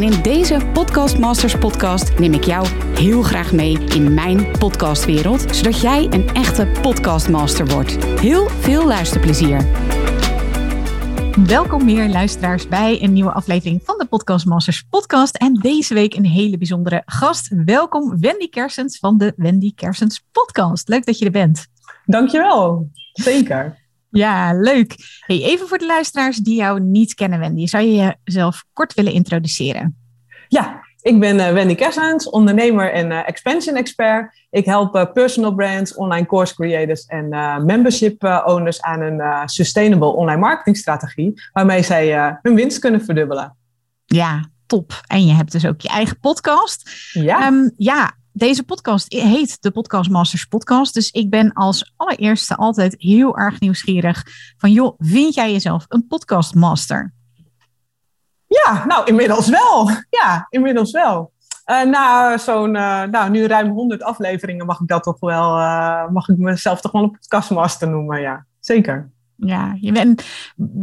En in deze Podcast Masters podcast neem ik jou heel graag mee in mijn podcastwereld, zodat jij een echte podcastmaster wordt. Heel veel luisterplezier. Welkom meer luisteraars bij een nieuwe aflevering van de Podcast Masters podcast. En deze week een hele bijzondere gast. Welkom Wendy Kersens van de Wendy Kersens podcast. Leuk dat je er bent. Dankjewel, zeker. Ja, leuk. Hey, even voor de luisteraars die jou niet kennen, Wendy. Zou je jezelf kort willen introduceren? Ja, ik ben uh, Wendy Kersens, ondernemer en uh, expansion expert. Ik help uh, personal brands, online course creators en membership owners aan een sustainable online marketingstrategie, waarmee zij hun winst kunnen verdubbelen. Ja, top. En je hebt dus ook je eigen podcast. Ja. Um, ja, deze podcast heet de Podcast Masters Podcast. Dus ik ben als allereerste altijd heel erg nieuwsgierig van, joh, vind jij jezelf een podcastmaster? Ja, nou, inmiddels wel. Ja, inmiddels wel. Uh, na zo'n, uh, nou, nu ruim 100 afleveringen mag ik dat toch wel, uh, mag ik mezelf toch wel een podcastmaster noemen, ja. Zeker. Ja, je bent,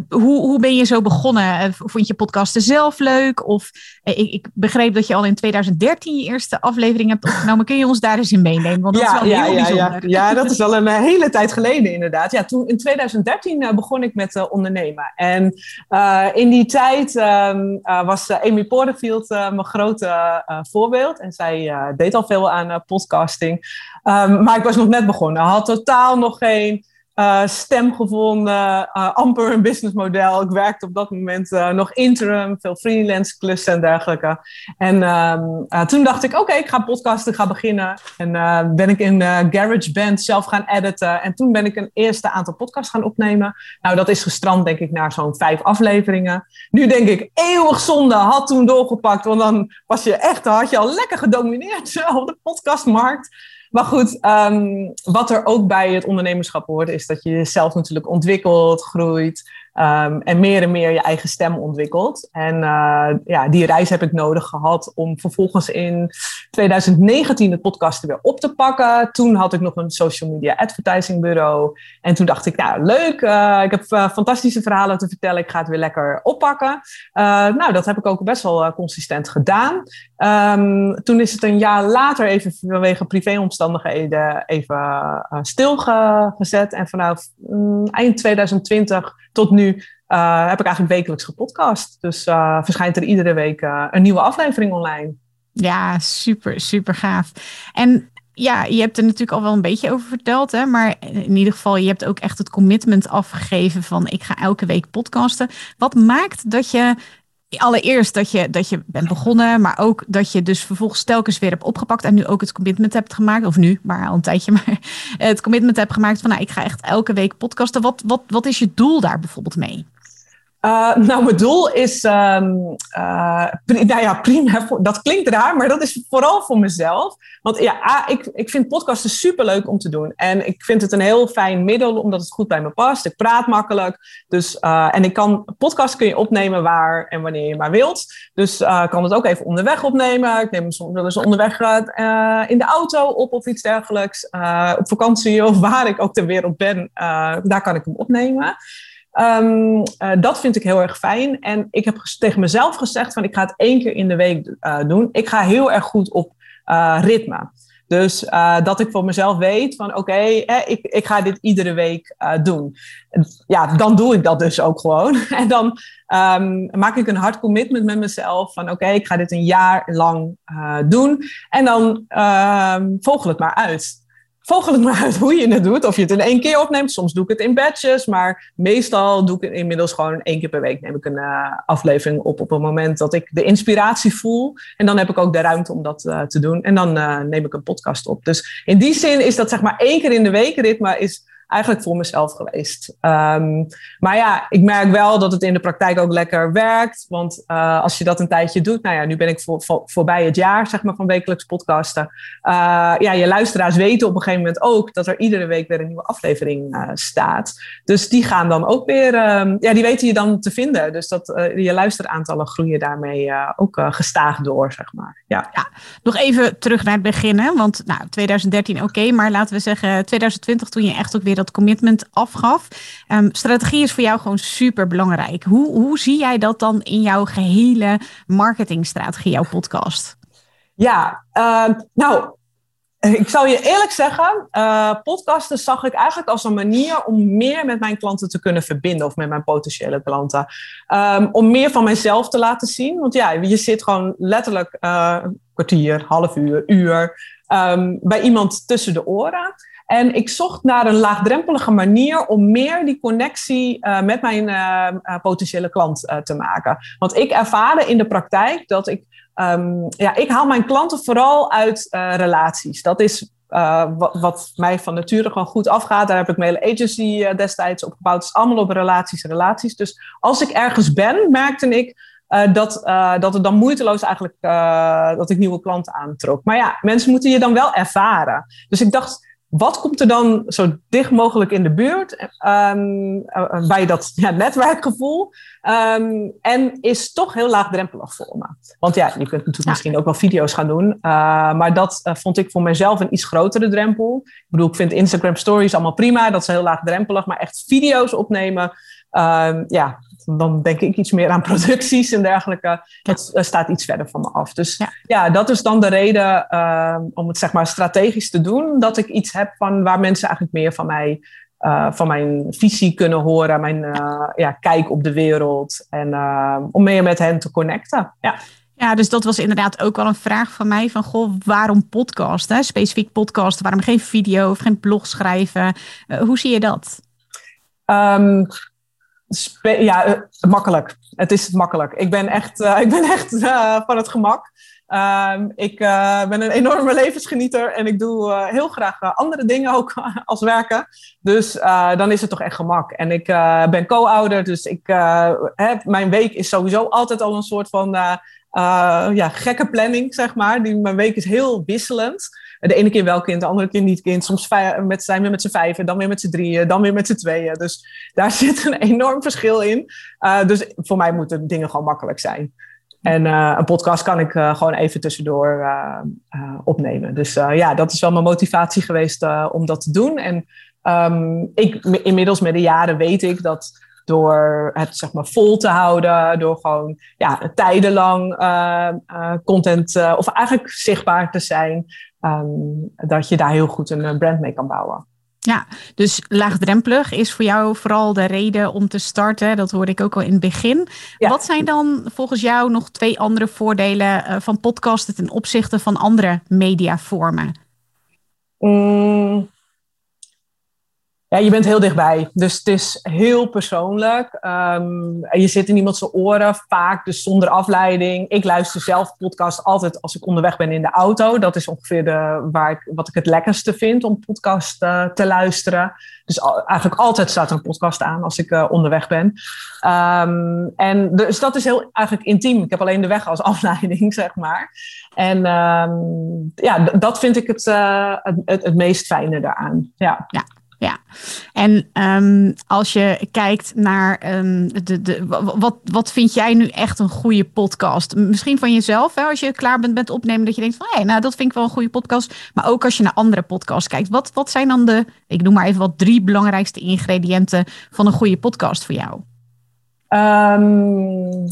hoe, hoe ben je zo begonnen? Eh, vond je podcasten zelf leuk? Of eh, ik, ik, begreep dat je al in 2013 je eerste aflevering hebt opgenomen. Kun je ons daar eens in meenemen? Want dat ja, is wel ja, heel ja, bijzonder. Ja. ja, dat is wel een eh, hele tijd geleden inderdaad. Ja, toen, in 2013 begon ik met uh, ondernemen. En uh, in die tijd um, was Amy Porterfield mijn grote voorbeeld. En zij deed al veel aan podcasting. Um, maar ik was nog net begonnen. Had totaal nog geen uh, stem gevonden, uh, amper een businessmodel. Ik werkte op dat moment uh, nog interim, veel freelance klussen en dergelijke. En ehm, toen dacht ik, oké, ik ga podcasten, ik ga beginnen. En ben ik in GarageBand zelf gaan editen. En toen ben ik een eerste aantal podcasts gaan opnemen. Nou, dat is gestrand denk ik naar zo'n vijf afleveringen. Nu denk ik, eeuwig zonde, had toen doorgepakt. Want dan was je echt, had je al lekker gedomineerd op de podcastmarkt. Maar goed, um, wat er ook bij het ondernemerschap hoort, is dat je jezelf natuurlijk ontwikkelt, groeit. Um, en meer en meer je eigen stem ontwikkelt. En uh, ja, die reis heb ik nodig gehad om vervolgens in 2019 het podcasten weer op te pakken. Toen had ik nog een social media advertising bureau. En toen dacht ik, nou leuk, uh, ik heb uh, fantastische verhalen te vertellen. Ik ga het weer lekker oppakken. nou, dat heb ik ook best wel consistent gedaan. Um, toen is het een jaar later even vanwege privéomstandigheden even stilgezet. En vanaf um, eind 2020 tot nu uh, heb ik eigenlijk wekelijks gepodcast. Dus uh, verschijnt er iedere week een nieuwe aflevering online. Ja, super, super gaaf. En ja, je hebt er natuurlijk al wel een beetje over verteld, hè? maar in ieder geval, je hebt ook echt het commitment afgegeven van ik ga elke week podcasten. Wat maakt dat je allereerst dat je, dat je bent begonnen, maar ook dat je dus vervolgens telkens weer hebt opgepakt en nu ook het commitment hebt gemaakt, of nu, maar al een tijdje, maar het commitment hebt gemaakt van nou, ik ga echt elke week podcasten. Wat, wat, wat is je doel daar bijvoorbeeld mee? Uh, nou, mijn doel is, um, uh, nou ja, prima, dat klinkt raar, maar dat is vooral voor mezelf. Want ja, ik, ik vind podcasten superleuk om te doen. En ik vind het een heel fijn middel, omdat het goed bij me past. Ik praat makkelijk. Dus, uh, en ik kan, podcast kun je opnemen waar en wanneer je maar wilt. Dus ik kan het ook even onderweg opnemen. Ik neem hem soms wel eens onderweg in de auto op of iets dergelijks. op vakantie of waar ik ook ter wereld ben, daar kan ik hem opnemen. Um, uh, dat vind ik heel erg fijn. En ik heb tegen mezelf gezegd van ik ga het één keer in de week uh, doen. Ik ga heel erg goed op uh, ritme. Dus dat ik voor mezelf weet van oké, ik, ik ga dit iedere week doen. Ja, dan doe ik dat dus ook gewoon. En dan um, maak ik een hard commitment met mezelf van oké, ik ga dit een jaar lang doen. En dan um, vogel het maar uit vogel het maar uit hoe je het doet. Of je het in één keer opneemt. Soms doe ik het in batches. Maar meestal doe ik het inmiddels gewoon één keer per week. Neem ik een uh, aflevering op op het moment dat ik de inspiratie voel. En dan heb ik ook de ruimte om dat uh, te doen. En dan uh, neem ik een podcast op. Dus in die zin is dat zeg maar één keer in de week ritme is eigenlijk voor mezelf geweest. Ehm, maar ja, ik merk wel dat het in de praktijk ook lekker werkt. Want uh, als je dat een tijdje doet, nou ja, nu ben ik voor, voor, voorbij het jaar zeg maar, van wekelijks podcasten. Uh, ja, je luisteraars weten op een gegeven moment ook dat er iedere week weer een nieuwe aflevering uh, staat. Dus die gaan dan ook weer, um, ja, die weten je dan te vinden. Dus dat je luisteraantallen groeien daarmee ook gestaag door, zeg maar. Ja. ja, nog even terug naar het begin, hè? want nou, 2013 oké, maar laten we zeggen 2020 toen je echt ook weer dat commitment afgaf. Um, strategie is voor jou gewoon super belangrijk. Hoe, hoe zie jij dat dan in jouw gehele marketingstrategie, jouw podcast? Ja, uh, nou, ik zal je eerlijk zeggen, uh, podcasten zag ik eigenlijk als een manier om meer met mijn klanten te kunnen verbinden of met mijn potentiële klanten. Um, om meer van mijzelf te laten zien. Want ja, je zit gewoon letterlijk uh, kwartier, half uur, uur bij iemand tussen de oren. En ik zocht naar een laagdrempelige manier om meer die connectie uh, met mijn uh, uh, potentiële klant te maken. Want ik ervaarde in de praktijk dat ik, um, ja, ik haal mijn klanten vooral uit relaties. Dat is wat, mij van nature gewoon goed afgaat. Daar heb ik mijn agency destijds op gebouwd. Het is allemaal op relaties, relaties. Dus als ik ergens ben, merkte ik uh, dat, uh, dat het dan moeiteloos eigenlijk uh, dat ik nieuwe klanten aantrok. Maar ja, mensen moeten je dan wel ervaren. Dus ik dacht, wat komt er dan zo dicht mogelijk in de buurt um, bij dat ja, netwerkgevoel? Um, en is toch heel laagdrempelig voor me. Want ja, je kunt natuurlijk ja. misschien ook wel video's gaan doen. Uh, maar dat uh, vond ik voor mezelf een iets grotere drempel. Ik bedoel, ik vind Instagram stories allemaal prima. Dat is heel laagdrempelig. Maar echt video's opnemen, um, ja, dan denk ik iets meer aan producties en dergelijke. Dat staat iets verder van me af. Dus ja, ja dat is dan de reden uh, om het zeg maar strategisch te doen. Dat ik iets heb van waar mensen eigenlijk meer van mij, uh, van mijn visie kunnen horen. Mijn uh, ja, kijk op de wereld. En om meer met hen te connecten. Ja. Ja, dus dat was inderdaad ook wel een vraag van mij. Van, goh, waarom podcast? Hè? Specifiek podcast. Waarom geen video of geen blog schrijven? hoe zie je dat? Um, ja, uh, makkelijk. Het is makkelijk. Ik ben echt, uh, ik ben echt uh, van het gemak. Um, ik ben een enorme levensgenieter en ik doe heel graag andere dingen ook als werken. Dus dan is het toch echt gemak. En ik ben co-ouder, dus ik, heb, mijn week is sowieso altijd al een soort van ja, gekke planning, zeg maar. Die, mijn week is heel wisselend. De ene keer wel kind, de andere keer niet kind. Soms met, zijn we met z'n vijven, dan weer met z'n drieën, dan weer met z'n tweeën. Dus daar zit een enorm verschil in. Uh, dus voor mij moeten dingen gewoon makkelijk zijn. En uh, een podcast kan ik uh, gewoon even tussendoor opnemen. Dus ja, dat is wel mijn motivatie geweest om dat te doen. En um, ik, inmiddels met de jaren weet ik dat door het zeg maar vol te houden, door gewoon ja, tijdenlang content of eigenlijk zichtbaar te zijn, um, dat je daar heel goed een brand mee kan bouwen. Ja, dus laagdrempelig is voor jou vooral de reden om te starten. Dat hoorde ik ook al in het begin. Ja. Wat zijn dan volgens jou nog twee andere voordelen van podcasten ten opzichte van andere mediavormen? Mm, ja, je bent heel dichtbij. Dus het is heel persoonlijk. Um, je zit in iemands oren, vaak dus zonder afleiding. Ik luister zelf podcast altijd als ik onderweg ben in de auto. Dat is ongeveer de, waar ik, wat ik het lekkerste vind om podcast uh, te luisteren. Dus eigenlijk altijd staat er een podcast aan als ik uh, onderweg ben. Um, en dus dat is heel eigenlijk intiem. Ik heb alleen de weg als afleiding, zeg maar. En um, ja, dat vind ik het, uh, het, het meest fijne daaraan. Ja. ja. Ja, en um, als je kijkt naar um, de, de, wat, wat vind jij nu echt een goede podcast? Misschien van jezelf, hè, als je klaar bent met opnemen, dat je denkt van hé, hey, nou dat vind ik wel een goede podcast. Maar ook als je naar andere podcasts kijkt, wat, wat zijn dan de, ik noem maar even wat drie belangrijkste ingrediënten van een goede podcast voor jou? Um,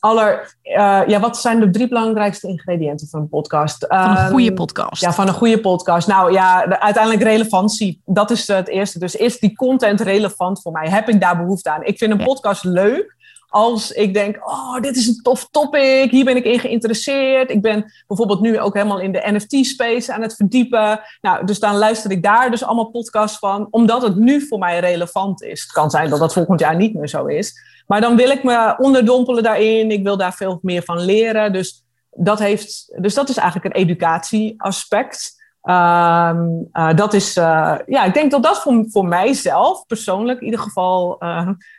aller, uh, ja, wat zijn de drie belangrijkste ingrediënten van een podcast? Van een goede podcast. Ja, van een goede podcast. Nou ja, de, uiteindelijk relevantie. Dat is het eerste. Dus is die content relevant voor mij? Heb ik daar behoefte aan? Ik vind een ja. podcast leuk als ik denk, oh, dit is een tof topic, hier ben ik in geïnteresseerd. Ik ben bijvoorbeeld nu ook helemaal in de NFT-space aan het verdiepen. Nou, dus dan luister ik daar dus allemaal podcasts van, omdat het nu voor mij relevant is. Het kan zijn dat dat volgend jaar niet meer zo is. Maar dan wil ik me onderdompelen daarin. Ik wil daar veel meer van leren. Dus dat, heeft, dus dat is eigenlijk een educatieaspect. Ehm, dat is, ja, ik denk dat dat voor, voor mijzelf persoonlijk in ieder geval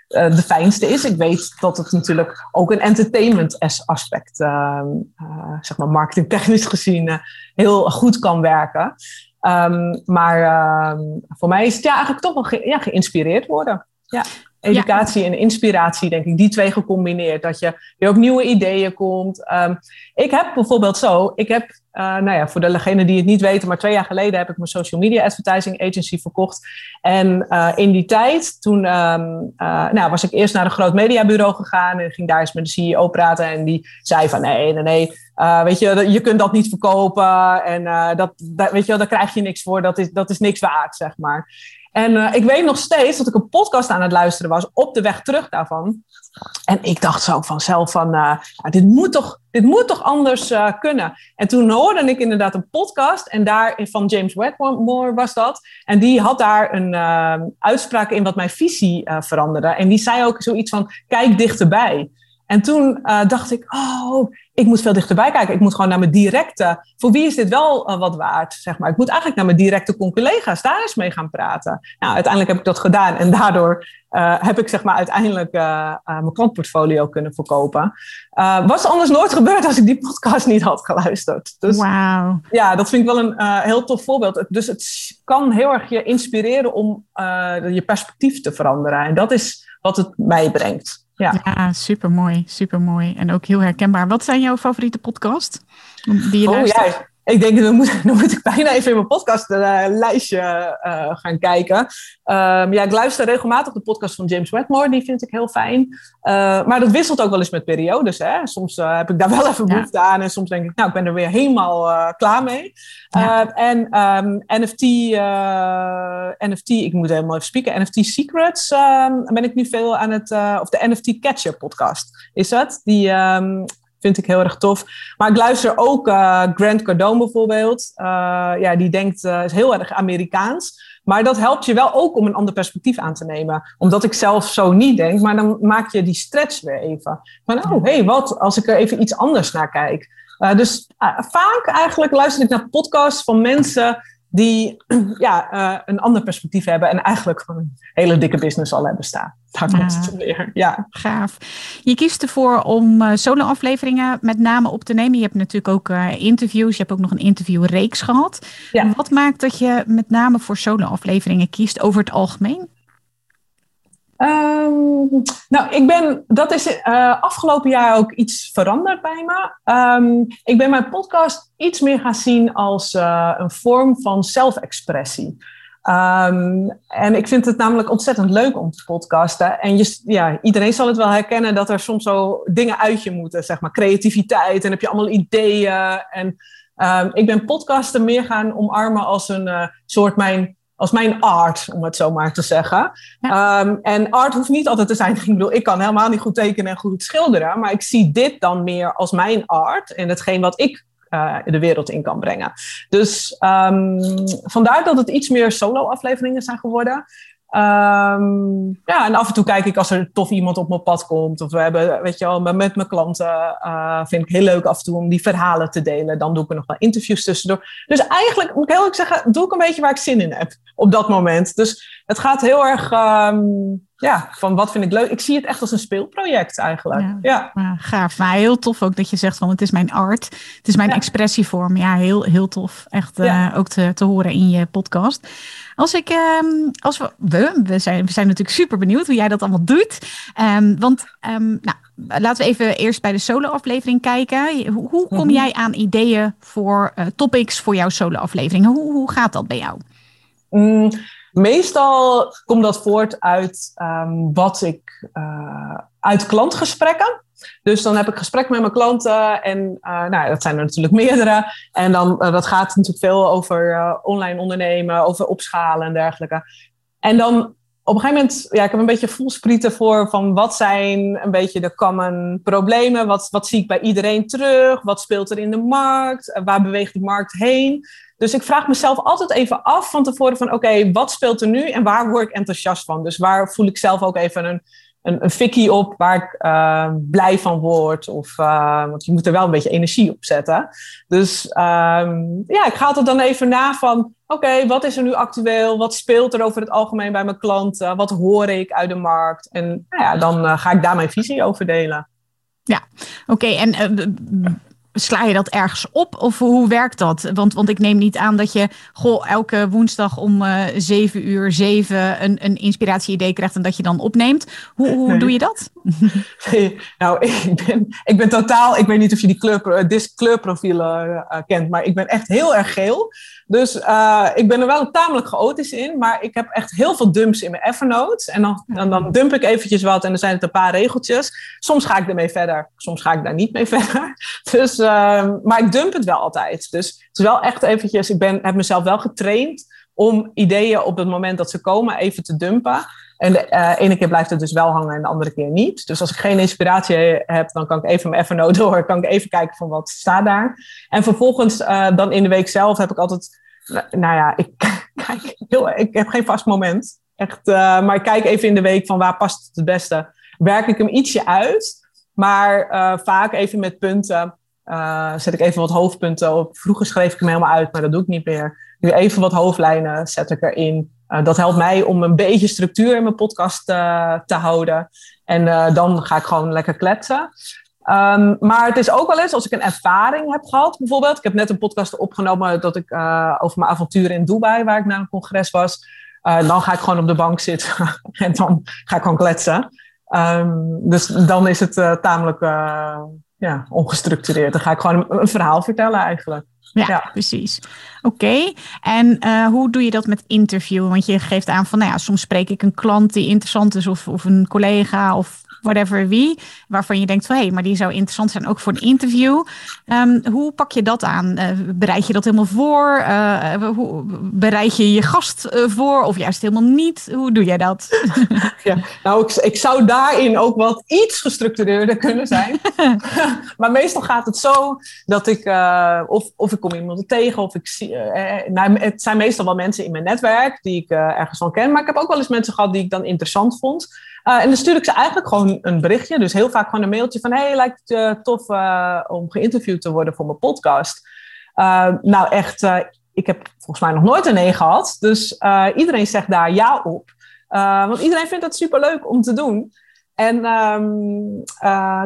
de fijnste is. Ik weet dat het natuurlijk ook een entertainment aspect, ehm, zeg maar marketingtechnisch gezien, heel goed kan werken. Ehm, maar voor mij is het ja, eigenlijk toch wel ja, geïnspireerd worden. Ja. Educatie en inspiratie, denk ik, die twee gecombineerd. Dat je weer op nieuwe ideeën komt. Um, ik heb bijvoorbeeld zo, ik heb, uh, nou ja, voor degenen die het niet weten, maar twee jaar geleden heb ik mijn social media advertising agency verkocht. En uh, in die tijd, toen um, uh, nou, was ik eerst naar een groot mediabureau gegaan en ging daar eens met de CEO praten. En die zei van nee, nee, nee, weet je, je kunt dat niet verkopen. En dat, dat, weet je, daar krijg je niks voor, dat is, dat is niks waard, zeg maar. En uh, ik weet nog steeds dat ik een podcast aan het luisteren was op de weg terug daarvan. En ik dacht zo vanzelf van, uh, dit, moet toch, dit moet toch anders uh, kunnen. En toen hoorde ik inderdaad een podcast en daar van James Wedmore was dat. En die had daar een uitspraak in wat mijn visie veranderde. En die zei ook zoiets van, kijk dichterbij. En toen dacht ik, oh, ik moet veel dichterbij kijken. Ik moet gewoon naar mijn directe. Voor wie is dit wel uh, wat waard? Zeg maar. Ik moet eigenlijk naar mijn directe collega's daar eens mee gaan praten. Nou, uiteindelijk heb ik dat gedaan en daardoor uh, heb ik zeg maar uiteindelijk mijn klantportfolio kunnen verkopen. was anders nooit gebeurd als ik die podcast niet had geluisterd. Dus wow. ja, dat vind ik wel een heel tof voorbeeld. Dus het kan heel erg je inspireren om je perspectief te veranderen. En dat is wat het mij brengt. Ja, ja super mooi, super mooi. En ook heel herkenbaar. Wat zijn jouw favoriete podcast? Die je oh, luistert? Ik denk, dan moet, dan moet ik bijna even in mijn podcastlijstje uh, uh, gaan kijken. Um, ja, ik luister regelmatig de podcast van James Wedmore, die vind ik heel fijn. Uh, maar dat wisselt ook wel eens met periodes. Hè? Soms eh, heb ik daar wel even behoefte ja. aan en soms denk ik, nou, ik ben er weer helemaal klaar mee. Ja. en um, NFT, NFT, ik moet helemaal even spieken, NFT Secrets um, ben ik nu veel aan het, of de NFT Catcher podcast is dat. Die vind ik heel erg tof. Maar ik luister ook uh, Grant Cardone bijvoorbeeld. Uh, ja, die denkt, uh, is heel erg Amerikaans. Maar dat helpt je wel ook om een ander perspectief aan te nemen. Omdat ik zelf zo niet denk, maar dan maak je die stretch weer even. Van, oh, hé, hey, wat als ik er even iets anders naar kijk. dus vaak eigenlijk luister ik naar podcasts van mensen die ja, een ander perspectief hebben en eigenlijk gewoon een hele dikke business al hebben staan. Daar komt het weer. Ja. Gaaf. Je kiest ervoor om uh, solo-afleveringen met name op te nemen. Je hebt natuurlijk ook uh, interviews. Je hebt ook nog een interviewreeks gehad. Ja. Wat maakt dat je met name voor solo-afleveringen kiest over het algemeen? Um, nou, ik ben, dat is uh, afgelopen jaar ook iets veranderd bij me. Um, ik ben mijn podcast iets meer gaan zien als uh, een vorm van zelfexpressie. Um, en ik vind het namelijk ontzettend leuk om te podcasten. En je, ja, iedereen zal het wel herkennen dat er soms zo dingen uit je moeten, zeg maar creativiteit. En heb je allemaal ideeën. En ik ben podcasten meer gaan omarmen als een uh, soort mijn als mijn art, om het zo maar te zeggen. Um, en art hoeft niet altijd te zijn. Ik bedoel, ik kan helemaal niet goed tekenen en goed schilderen, maar ik zie dit dan meer als mijn art en hetgeen wat ik uh, de wereld in kan brengen. Dus um, vandaar dat het iets meer solo-afleveringen zijn geworden. Um, ja, en af en toe kijk ik als er tof iemand op mijn pad komt. Of we hebben, weet je wel, met mijn klanten uh, vind ik heel leuk af en toe om die verhalen te delen. Dan doe ik er nog wel interviews tussendoor. Dus eigenlijk, moet ik heel eerlijk zeggen, doe ik een beetje waar ik zin in heb op dat moment. Dus het gaat heel erg um, ja, van wat vind ik leuk. Ik zie het echt als een speelproject eigenlijk. Ja, ja. gaaf. Maar heel tof ook dat je zegt van het is mijn art. Het is mijn ja. expressievorm. Ja, heel, heel tof. Echt uh, ook te, te horen in je podcast. Als ik, um, als we, we, we, zijn, we zijn natuurlijk super benieuwd hoe jij dat allemaal doet. Um, want, nou, laten we even eerst bij de solo-aflevering kijken. Hoe, hoe kom mm -hmm. jij aan ideeën voor uh, topics voor jouw solo-aflevering? Hoe, hoe gaat dat bij jou? Mm, meestal komt dat voort uit um, wat ik uh, uit klantgesprekken. Dus dan heb ik gesprek met mijn klanten en uh, nou, dat zijn er natuurlijk meerdere. En dan, uh, dat gaat natuurlijk veel over online ondernemen, over opschalen en dergelijke. En dan op een gegeven moment, ja, ik heb een beetje voelsprieten voor van wat zijn een beetje de common problemen. Wat, wat zie ik bij iedereen terug? Wat speelt er in de markt? Waar beweegt de markt heen? Dus ik vraag mezelf altijd even af van tevoren van oké, wat speelt er nu en waar word ik enthousiast van? Dus waar voel ik zelf ook even een een, een fikkie op waar ik uh, blij van word. Of, uh, want je moet er wel een beetje energie op zetten. Dus um, ja, ik ga altijd dan even na van... Oké, wat is er nu actueel? Wat speelt er over het algemeen bij mijn klanten? Wat hoor ik uit de markt? En nou ja, dan uh, ga ik daar mijn visie over delen. Ja, oké. En sla je dat ergens op of hoe werkt dat? Want, want ik neem niet aan dat je goh, elke woensdag om uh, 7 uur 7 een, een inspiratie-idee krijgt en dat je dan opneemt. Hoe, hoe nee. doe je dat? Nee, nou, ik ben, ik ben totaal, ik weet niet of je die kleur, uh, kent, maar ik ben echt heel erg geel. Dus uh, ik ben er wel tamelijk chaotisch in, maar ik heb echt heel veel dumps in mijn Evernote. En dan, dan, dan, dump ik eventjes wat en dan zijn het een paar regeltjes. Soms ga ik ermee verder, soms ga ik daar niet mee verder. Dus, uh, maar ik dump het wel altijd. Dus het is wel echt eventjes, ik ben, heb mezelf wel getraind om ideeën op het moment dat ze komen even te dumpen. En de uh, ene keer blijft het dus wel hangen en de andere keer niet. Dus als ik geen inspiratie heb, dan kan ik even mijn Evernote door. Kan ik even kijken van wat staat daar. En vervolgens uh, dan in de week zelf heb ik altijd... Nou ja, ik, kijk heel, ik heb geen vast moment. Echt, uh, maar ik kijk even in de week van waar past het het beste. Werk ik hem ietsje uit. Maar vaak even met punten. zet ik even wat hoofdpunten op. Vroeger schreef ik hem helemaal uit, maar dat doe ik niet meer. Nu even wat hoofdlijnen zet ik erin. Uh, dat helpt mij om een beetje structuur in mijn podcast uh, te houden. En uh, dan ga ik gewoon lekker kletsen. Um, maar het is ook wel eens als ik een ervaring heb gehad, bijvoorbeeld. Ik heb net een podcast opgenomen dat ik over mijn avonturen in Dubai, waar ik naar een congres was. dan ga ik gewoon op de bank zitten en dan ga ik gewoon kletsen. Um, dus dan is het tamelijk ja, ongestructureerd. Dan ga ik gewoon een, een verhaal vertellen eigenlijk. Ja, ja, precies. Oké. Okay. En uh, hoe doe je dat met interviewen? Want je geeft aan van, nou ja, soms spreek ik een klant die interessant is, of, of een collega, of whatever wie, waarvan je denkt van hé, hey, maar die zou interessant zijn ook voor een interview. Um, hoe pak je dat aan? Uh, bereid je dat helemaal voor? Uh, hoe, bereid je je gast voor of juist helemaal niet? Hoe doe jij dat? ja, nou, ik, ik zou daarin ook wat iets gestructureerder kunnen zijn. maar meestal gaat het zo dat ik, of, of ik kom iemand tegen, of ik zie, nou, het zijn meestal wel mensen in mijn netwerk die ik ergens van ken, maar ik heb ook wel eens mensen gehad die ik dan interessant vond. En dan stuur ik ze eigenlijk gewoon een berichtje. Dus heel vaak gewoon een mailtje van... hey, lijkt het je tof uh, om geïnterviewd te worden voor mijn podcast? Uh, nou echt, ik heb volgens mij nog nooit een nee gehad. Dus iedereen zegt daar ja op. want iedereen vindt het superleuk om te doen. En um,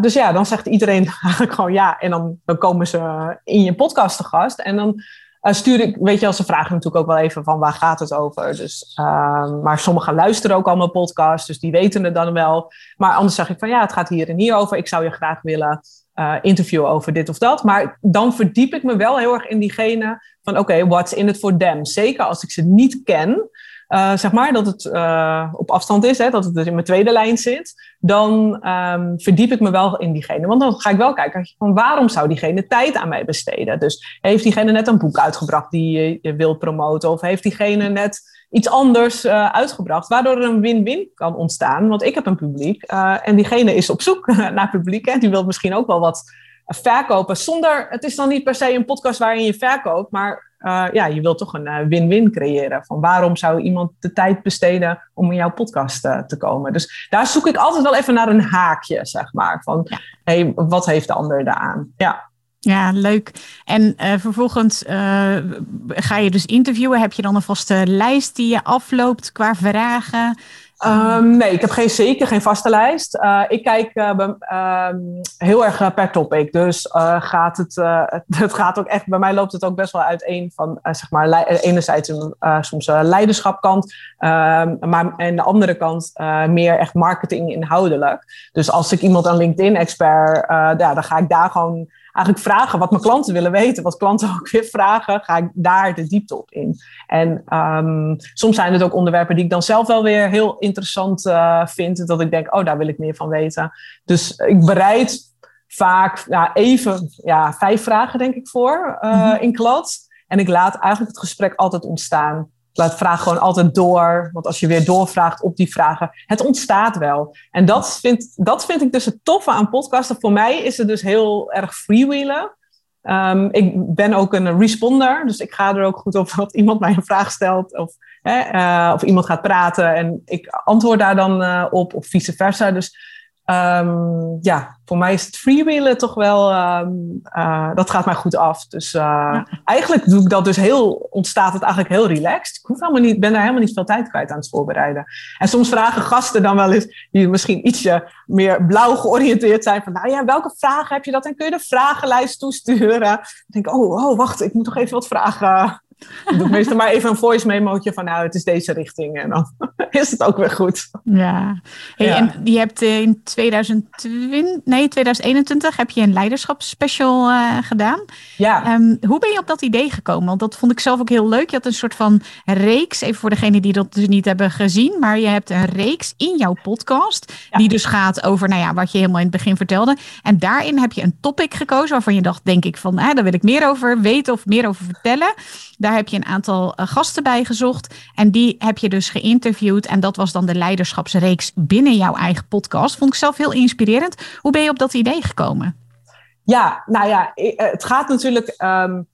dus ja, dan zegt iedereen eigenlijk gewoon ja. En dan, dan komen ze in je podcast te gast. En dan uh, stuur ik, weet je, als ze vragen natuurlijk ook wel even van waar gaat het over. Dus, uh, maar sommigen luisteren ook al mijn podcast, dus die weten het dan wel. Maar anders zeg ik van ja, het gaat hier en hier over. Ik zou je graag willen uh, interviewen over dit of dat. Maar dan verdiep ik me wel heel erg in diegene van oké, what's in it for them? Zeker als ik ze niet ken. Uh, zeg maar, dat het uh, op afstand is, hè, dat het dus in mijn tweede lijn zit, dan um, verdiep ik me wel in diegene. Want dan ga ik wel kijken van waarom zou diegene tijd aan mij besteden. Dus heeft diegene net een boek uitgebracht die je wil promoten, of heeft diegene net iets anders uh, uitgebracht, waardoor er een win-win kan ontstaan. Want ik heb een publiek en diegene is op zoek naar publiek en die wil misschien ook wel wat verkopen. Zonder, het is dan niet per se een podcast waarin je verkoopt, maar uh, ja, je wilt toch een win-win uh, creëren. Van waarom zou iemand de tijd besteden om in jouw podcast uh, te komen? Dus daar zoek ik altijd wel even naar een haakje, zeg maar. Van, ja. hey, wat heeft de ander daaraan? Ja. Ja, leuk. En vervolgens ga je dus interviewen. Heb je dan een vaste lijst die je afloopt qua vragen? Um, nee, ik heb geen, zeker geen vaste lijst. Uh, ik kijk uh, uh, heel erg per topic. Dus eh, gaat het, het gaat ook echt, bij mij loopt het ook best wel uiteen van, zeg maar, enerzijds een soms leiderschapkant, ehm, maar aan de andere kant meer echt marketing inhoudelijk. Dus als ik iemand aan LinkedIn expert, ja, dan ga ik daar gewoon eigenlijk vragen wat mijn klanten willen weten. Wat klanten ook weer vragen, ga ik daar de diepte op in. En um, soms zijn het ook onderwerpen die ik dan zelf wel weer heel interessant uh, vind. Dat ik denk, oh, daar wil ik meer van weten. Dus ik bereid vaak ja, even ja, vijf vragen, denk ik, voor uh, mm-hmm. in klad. En ik laat eigenlijk het gesprek altijd ontstaan laat vraag gewoon altijd door. Want als je weer doorvraagt op die vragen, het ontstaat wel. En dat vind, dat vind ik dus het toffe aan podcasten. Voor mij is het dus heel erg freewheelen. Um, ik ben ook een responder, dus ik ga er ook goed op dat iemand mij een vraag stelt. Of Hè, of iemand gaat praten en ik antwoord daar dan op, of vice versa. Dus Um, ja, voor mij is het freewheelen toch wel, um, uh, dat gaat mij goed af. Dus uh, ja. eigenlijk doe ik dat dus heel, ontstaat het eigenlijk heel relaxed. Ik hoef helemaal niet, ben daar helemaal niet veel tijd kwijt aan het voorbereiden. En soms vragen gasten dan wel eens, die misschien ietsje meer blauw georiënteerd zijn, van nou ja, welke vragen heb je dat? En kun je de vragenlijst toesturen? Dan denk ik, oh, oh, wacht, ik moet toch even wat vragen ik doe meestal maar even een voice memootje van nou, het is deze richting. En dan is het ook weer goed. Ja. Hey, En je hebt in 2020, nee, 2021 heb je een leiderschapsspecial uh, gedaan. Ja. Um, hoe ben je op dat idee gekomen? Want dat vond ik zelf ook heel leuk. Je had een soort van reeks, even voor degenen die dat dus niet hebben gezien. Maar je hebt een reeks in jouw podcast. Ja. Die dus gaat over nou ja, wat je helemaal in het begin vertelde. En daarin heb je een topic gekozen waarvan je dacht, denk ik van, ah, daar wil ik meer over weten of meer over vertellen. Daar heb je een aantal uh, gasten bij gezocht. En die heb je dus geïnterviewd. En dat was dan de leiderschapsreeks binnen jouw eigen podcast. Vond ik zelf heel inspirerend. Hoe ben je op dat idee gekomen? Ja, nou ja, het gaat natuurlijk um,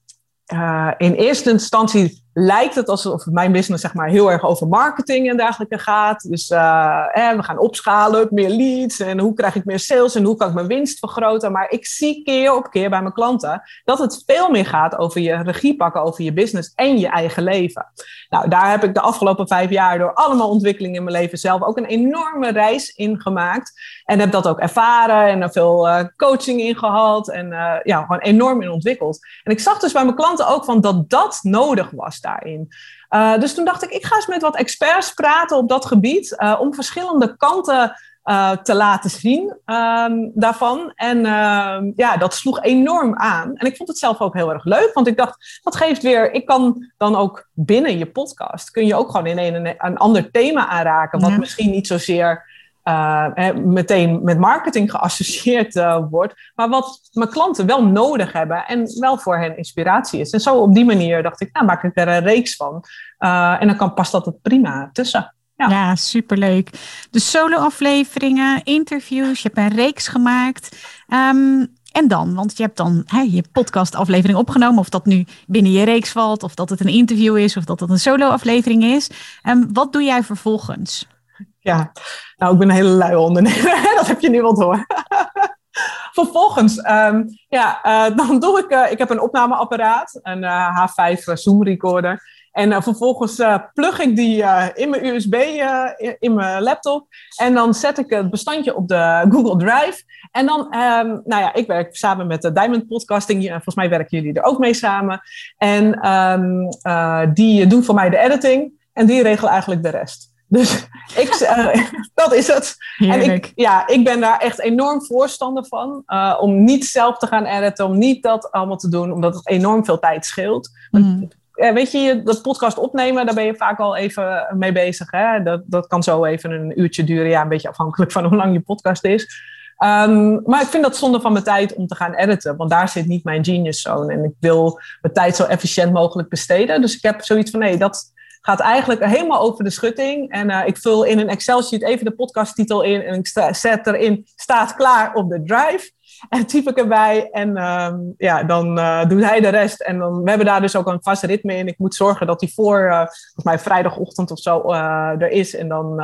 uh, in eerste instantie lijkt het alsof mijn business zeg maar, heel erg over marketing en dergelijke gaat. Dus uh, we gaan opschalen, meer leads en hoe krijg ik meer sales en hoe kan ik mijn winst vergroten. Maar ik zie keer op keer bij mijn klanten dat het veel meer gaat over je regie pakken, over je business en je eigen leven. Nou, daar heb ik de afgelopen vijf jaar door allemaal ontwikkelingen in mijn leven zelf ook een enorme reis in gemaakt. En heb dat ook ervaren en er veel uh, coaching in gehad en uh, ja, gewoon enorm in ontwikkeld. En ik zag dus bij mijn klanten ook van dat dat nodig was daarin. Uh, dus toen dacht ik, ik ga eens met wat experts praten op dat gebied uh, om verschillende kanten uh, te laten zien um, daarvan. En uh, ja, dat sloeg enorm aan. En ik vond het zelf ook heel erg leuk, want ik dacht, dat geeft weer, ik kan dan ook binnen je podcast, kun je ook gewoon in een, een ander thema aanraken, wat ja. misschien niet zozeer uh, meteen met marketing geassocieerd uh, wordt, maar wat mijn klanten wel nodig hebben en wel voor hen inspiratie is. En zo op die manier dacht ik, nou maak ik er een reeks van. En dan kan, past dat het prima tussen. Ja, superleuk. De solo-afleveringen, interviews, je hebt een reeks gemaakt. Um, en dan, want je hebt dan hè, je podcastaflevering opgenomen, of dat nu binnen je reeks valt, of dat het een interview is, of dat het een solo-aflevering is. Um, wat doe jij vervolgens? Ja, nou, ik ben een hele luie ondernemer. dat heb je nu wel door. Vervolgens, um, ja, uh, dan doe ik, uh, ik heb een opnameapparaat, een uh, H5 Zoom recorder. En vervolgens plug ik die in mijn USB, in, mijn laptop. En dan zet ik het bestandje op de Google Drive. En dan, um, nou ja, ik werk samen met Diamond Podcasting. Volgens mij werken jullie er ook mee samen. En um, die doen voor mij de editing. En die regelen eigenlijk de rest. Dus ik, uh, dat is het. Heerlijk. En ik, ja, ik ben daar echt enorm voorstander van. Uh, om niet zelf te gaan editen, om niet dat allemaal te doen, omdat het enorm veel tijd scheelt. Mm. Uh, weet je, dat podcast opnemen, daar ben je vaak al even mee bezig. Hè? Dat, dat kan zo even een uurtje duren. Ja, een beetje afhankelijk van hoe lang je podcast is. Um, maar ik vind dat zonde van mijn tijd om te gaan editen, want daar zit niet mijn genius zone. En ik wil mijn tijd zo efficiënt mogelijk besteden. Dus ik heb zoiets van, nee, dat, gaat eigenlijk helemaal over de schutting. En uh, ik vul in een Excel-sheet even de podcasttitel in en ik zet erin, staat klaar op de drive. En typ ik erbij en uh, ja, dan uh, doet hij de rest. En dan, we hebben daar dus ook een vast ritme in. Ik moet zorgen dat hij voor, uh, volgens mij vrijdagochtend of zo, er is. En dan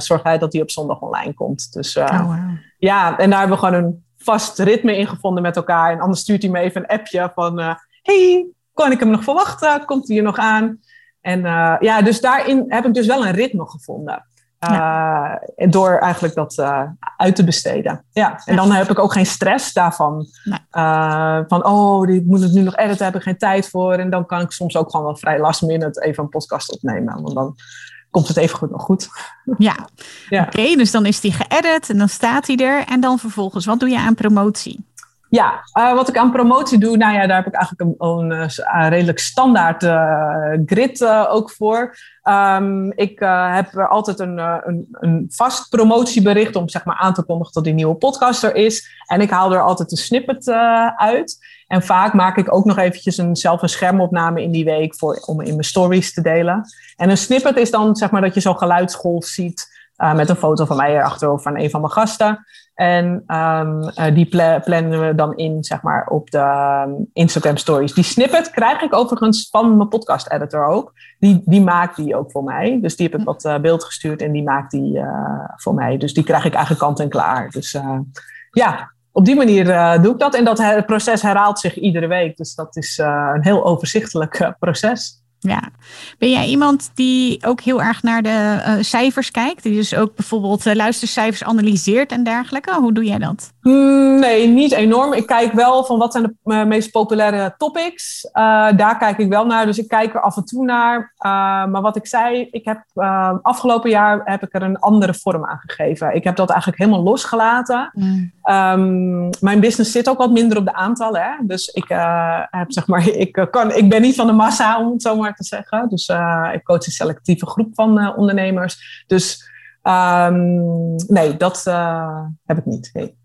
zorgt hij dat hij op zondag online komt. Dus oh, wow. ja, en daar hebben we gewoon een vast ritme in gevonden met elkaar. En anders stuurt hij me even een appje van, hey, kan ik hem nog verwachten? Komt hij er nog aan? En uh, ja, dus daarin heb ik dus wel een ritme gevonden. Uh, ja. Door eigenlijk dat uh, uit te besteden. Ja, en dan heb ik ook geen stress daarvan. Nee. van, oh, ik moet het nu nog editen, heb ik geen tijd voor. En dan kan ik soms ook gewoon wel vrij last minute even een podcast opnemen. Want dan komt het even goed nog goed. Ja, ja. oké. Okay, dus dan is die geëdit en dan staat hij er. En dan vervolgens, wat doe je aan promotie? Ja, uh, wat ik aan promotie doe, nou ja, daar heb ik eigenlijk een, een, een redelijk standaard uh, grid ook voor. Um, ik heb er altijd een, een, een, vast promotiebericht om zeg maar aan te kondigen dat die nieuwe podcast er is. En ik haal er altijd een snippet uit. En vaak maak ik ook nog eventjes een, zelf een schermopname in die week voor, om in mijn stories te delen. En een snippet is dan zeg maar dat je zo'n geluidsgolf ziet met een foto van mij erachter of van een van mijn gasten. En um, die plannen we dan in, zeg maar, op de ehm, Instagram stories. Die snippet krijg ik overigens van mijn podcast editor ook. Die, die maakt die ook voor mij. Dus die heb ik wat uh, beeld gestuurd en die maakt die uh, voor mij. Dus die krijg ik eigenlijk kant en klaar. Dus uh, ja, op die manier doe ik dat. En dat proces herhaalt zich iedere week. Dus dat is een heel overzichtelijk proces. Ja. Ben jij iemand die ook heel erg naar de uh, cijfers kijkt? Die dus ook bijvoorbeeld uh, luistercijfers analyseert en dergelijke? Hoe doe jij dat? Mm, nee, niet enorm. Ik kijk wel van wat zijn de uh, meest populaire topics. daar kijk ik wel naar. Dus ik kijk er af en toe naar. maar wat ik zei, ik heb afgelopen jaar heb ik er een andere vorm aan gegeven. Ik heb dat eigenlijk helemaal losgelaten. Mm. Um, mijn business zit ook wat minder op de aantallen. Hè? Dus ik, heb, zeg maar, ik, kan, ik ben niet van de massa, om het zo maar te zeggen. Dus uh, ik coach een selectieve groep van uh, ondernemers. Dus um, nee, dat uh, heb ik niet. Nee.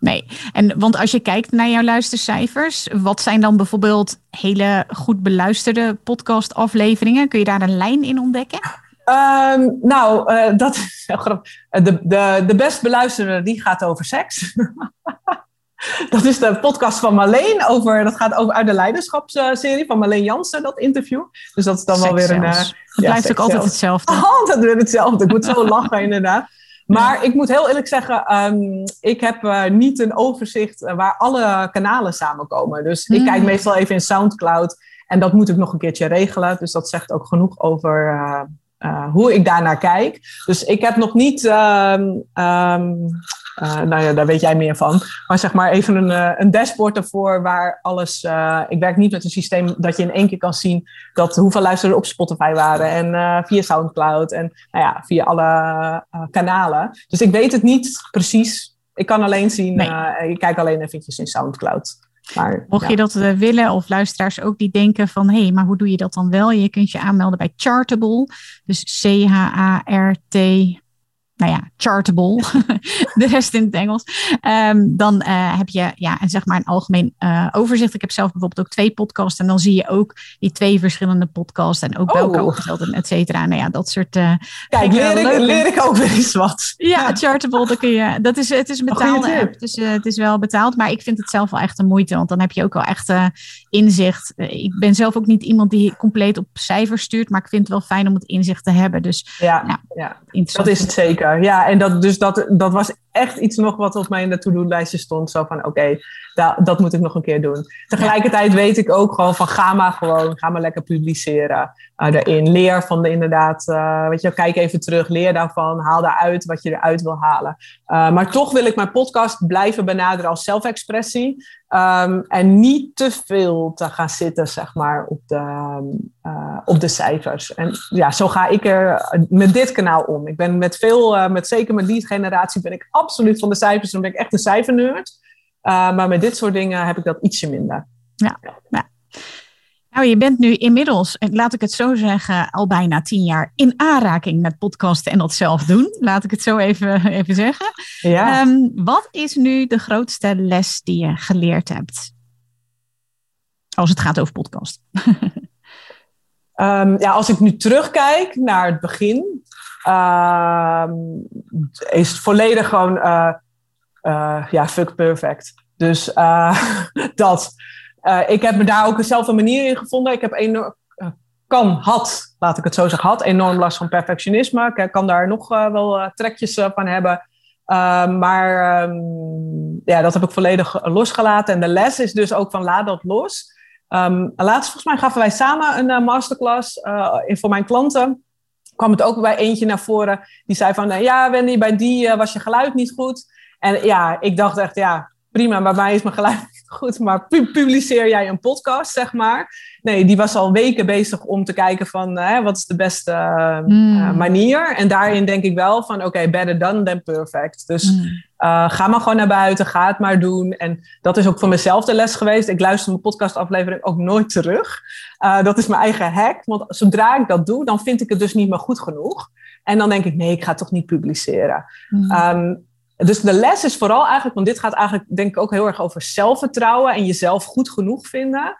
nee. En want als je kijkt naar jouw luistercijfers, wat zijn dan bijvoorbeeld hele goed beluisterde podcastafleveringen? Kun je daar een lijn in ontdekken? Um, nou, uh, dat is grappig. De, de, de best beluisterde, die gaat over seks. Dat is de podcast van Marleen. Over, dat gaat over uit de leiderschapsserie van Marleen Jansen, dat interview. Dus dat is dan wel weer een. Uh, het blijft ook altijd hetzelfde. Altijd weer hetzelfde. Ik moet zo lachen, inderdaad. Maar ik moet heel eerlijk zeggen, um, ik heb uh, niet een overzicht uh, waar alle kanalen samenkomen. Dus ik kijk hmm. meestal even in Soundcloud en dat moet ik nog een keertje regelen. Dus dat zegt ook genoeg over uh, hoe ik daarnaar kijk. Dus ik heb nog niet um, uh, nou ja, daar weet jij meer van. Maar zeg maar even een, uh, een dashboard ervoor waar alles. Uh, ik werk niet met een systeem dat je in één keer kan zien dat hoeveel luisteren op Spotify waren en via Soundcloud en nou ja, via alle kanalen. Dus ik weet het niet precies. Ik kan alleen zien, nee. ik kijk alleen eventjes in Soundcloud. Maar, Mocht je dat willen, of luisteraars ook die denken van hé, hey, maar hoe doe je dat dan wel? Je kunt je aanmelden bij Chartable. Dus C-H-A-R-T nou ja, chartable, de rest in het Engels. Um, dan uh, heb je ja, zeg maar een algemeen uh, overzicht. Ik heb zelf bijvoorbeeld ook twee podcasts en dan zie je ook die twee verschillende podcasts en ook welke opgesteld en et cetera. Nou ja, dat soort. Uh, Kijk, leer ik, leer ik ook weer eens wat. Ja. Chartable, dan kun je, dat is, het is een betaalde app, dus het is wel betaald, maar ik vind het zelf wel echt een moeite, want dan heb je ook wel echt inzicht. ik ben zelf ook niet iemand die compleet op cijfers stuurt, maar ik vind het wel fijn om het inzicht te hebben. Dus ja, ja. dat is het zeker. Ja, en dat, dus dat, dat was echt iets nog wat op mijn to-do-lijstje stond. Zo van, oké, dat, dat moet ik nog een keer doen. Tegelijkertijd weet ik ook gewoon van, ga maar gewoon, ga maar lekker publiceren uh, daarin. Leer van de inderdaad, uh, weet je, kijk even terug, leer daarvan, haal daaruit wat je eruit wil halen. Uh, maar toch wil ik mijn podcast blijven benaderen als zelfexpressie. Um, en niet te veel te gaan zitten, zeg maar, op de, op de cijfers. En ja, zo ga ik er met dit kanaal om. Ik ben met veel, met zeker met die generatie, ben ik absoluut van de cijfers. Dan ben ik echt een cijfernerd. Uh, maar met dit soort dingen heb ik dat ietsje minder. Ja, ja. Nou, je bent nu inmiddels, laat ik het zo zeggen, al bijna tien jaar in aanraking met podcasten en dat zelf doen. Laat ik het zo even, even zeggen. Ja. Um, wat is nu de grootste les die je geleerd hebt? Als het gaat over podcast. um, ja, als ik nu terugkijk naar het begin, uh, is het volledig gewoon, uh, uh, ja, fuck perfect. Dus uh, dat. Uh, ik heb me daar ook zelf een manier in gevonden. Ik heb enorm, kan, had, laat ik het zo zeggen, had enorm last van perfectionisme. Ik kan daar nog wel trekjes van hebben. maar um, ja, dat heb ik volledig losgelaten. En de les is dus ook van laat dat los. Um, laatst volgens mij gaven wij samen een masterclass voor mijn klanten kwam het ook bij eentje naar voren. Die zei van, ja Wendy, bij die was je geluid niet goed. En ja, ik dacht echt, ja, prima, bij mij is mijn geluid niet goed, maar publiceer jij een podcast, zeg maar. Nee, die was al weken bezig om te kijken van, hè, wat is de beste uh, manier. En daarin denk ik wel van, oké, better done than perfect. Dus mm. uh, ga maar gewoon naar buiten, ga het maar doen. En dat is ook voor mezelf de les geweest. Ik luister mijn podcastaflevering ook nooit terug. Uh, dat is mijn eigen hack, want zodra ik dat doe, dan vind ik het dus niet meer goed genoeg. En dan denk ik, nee, ik ga het toch niet publiceren. Mm. Um, dus de les is vooral eigenlijk, want dit gaat eigenlijk denk ik ook heel erg over zelfvertrouwen en jezelf goed genoeg vinden.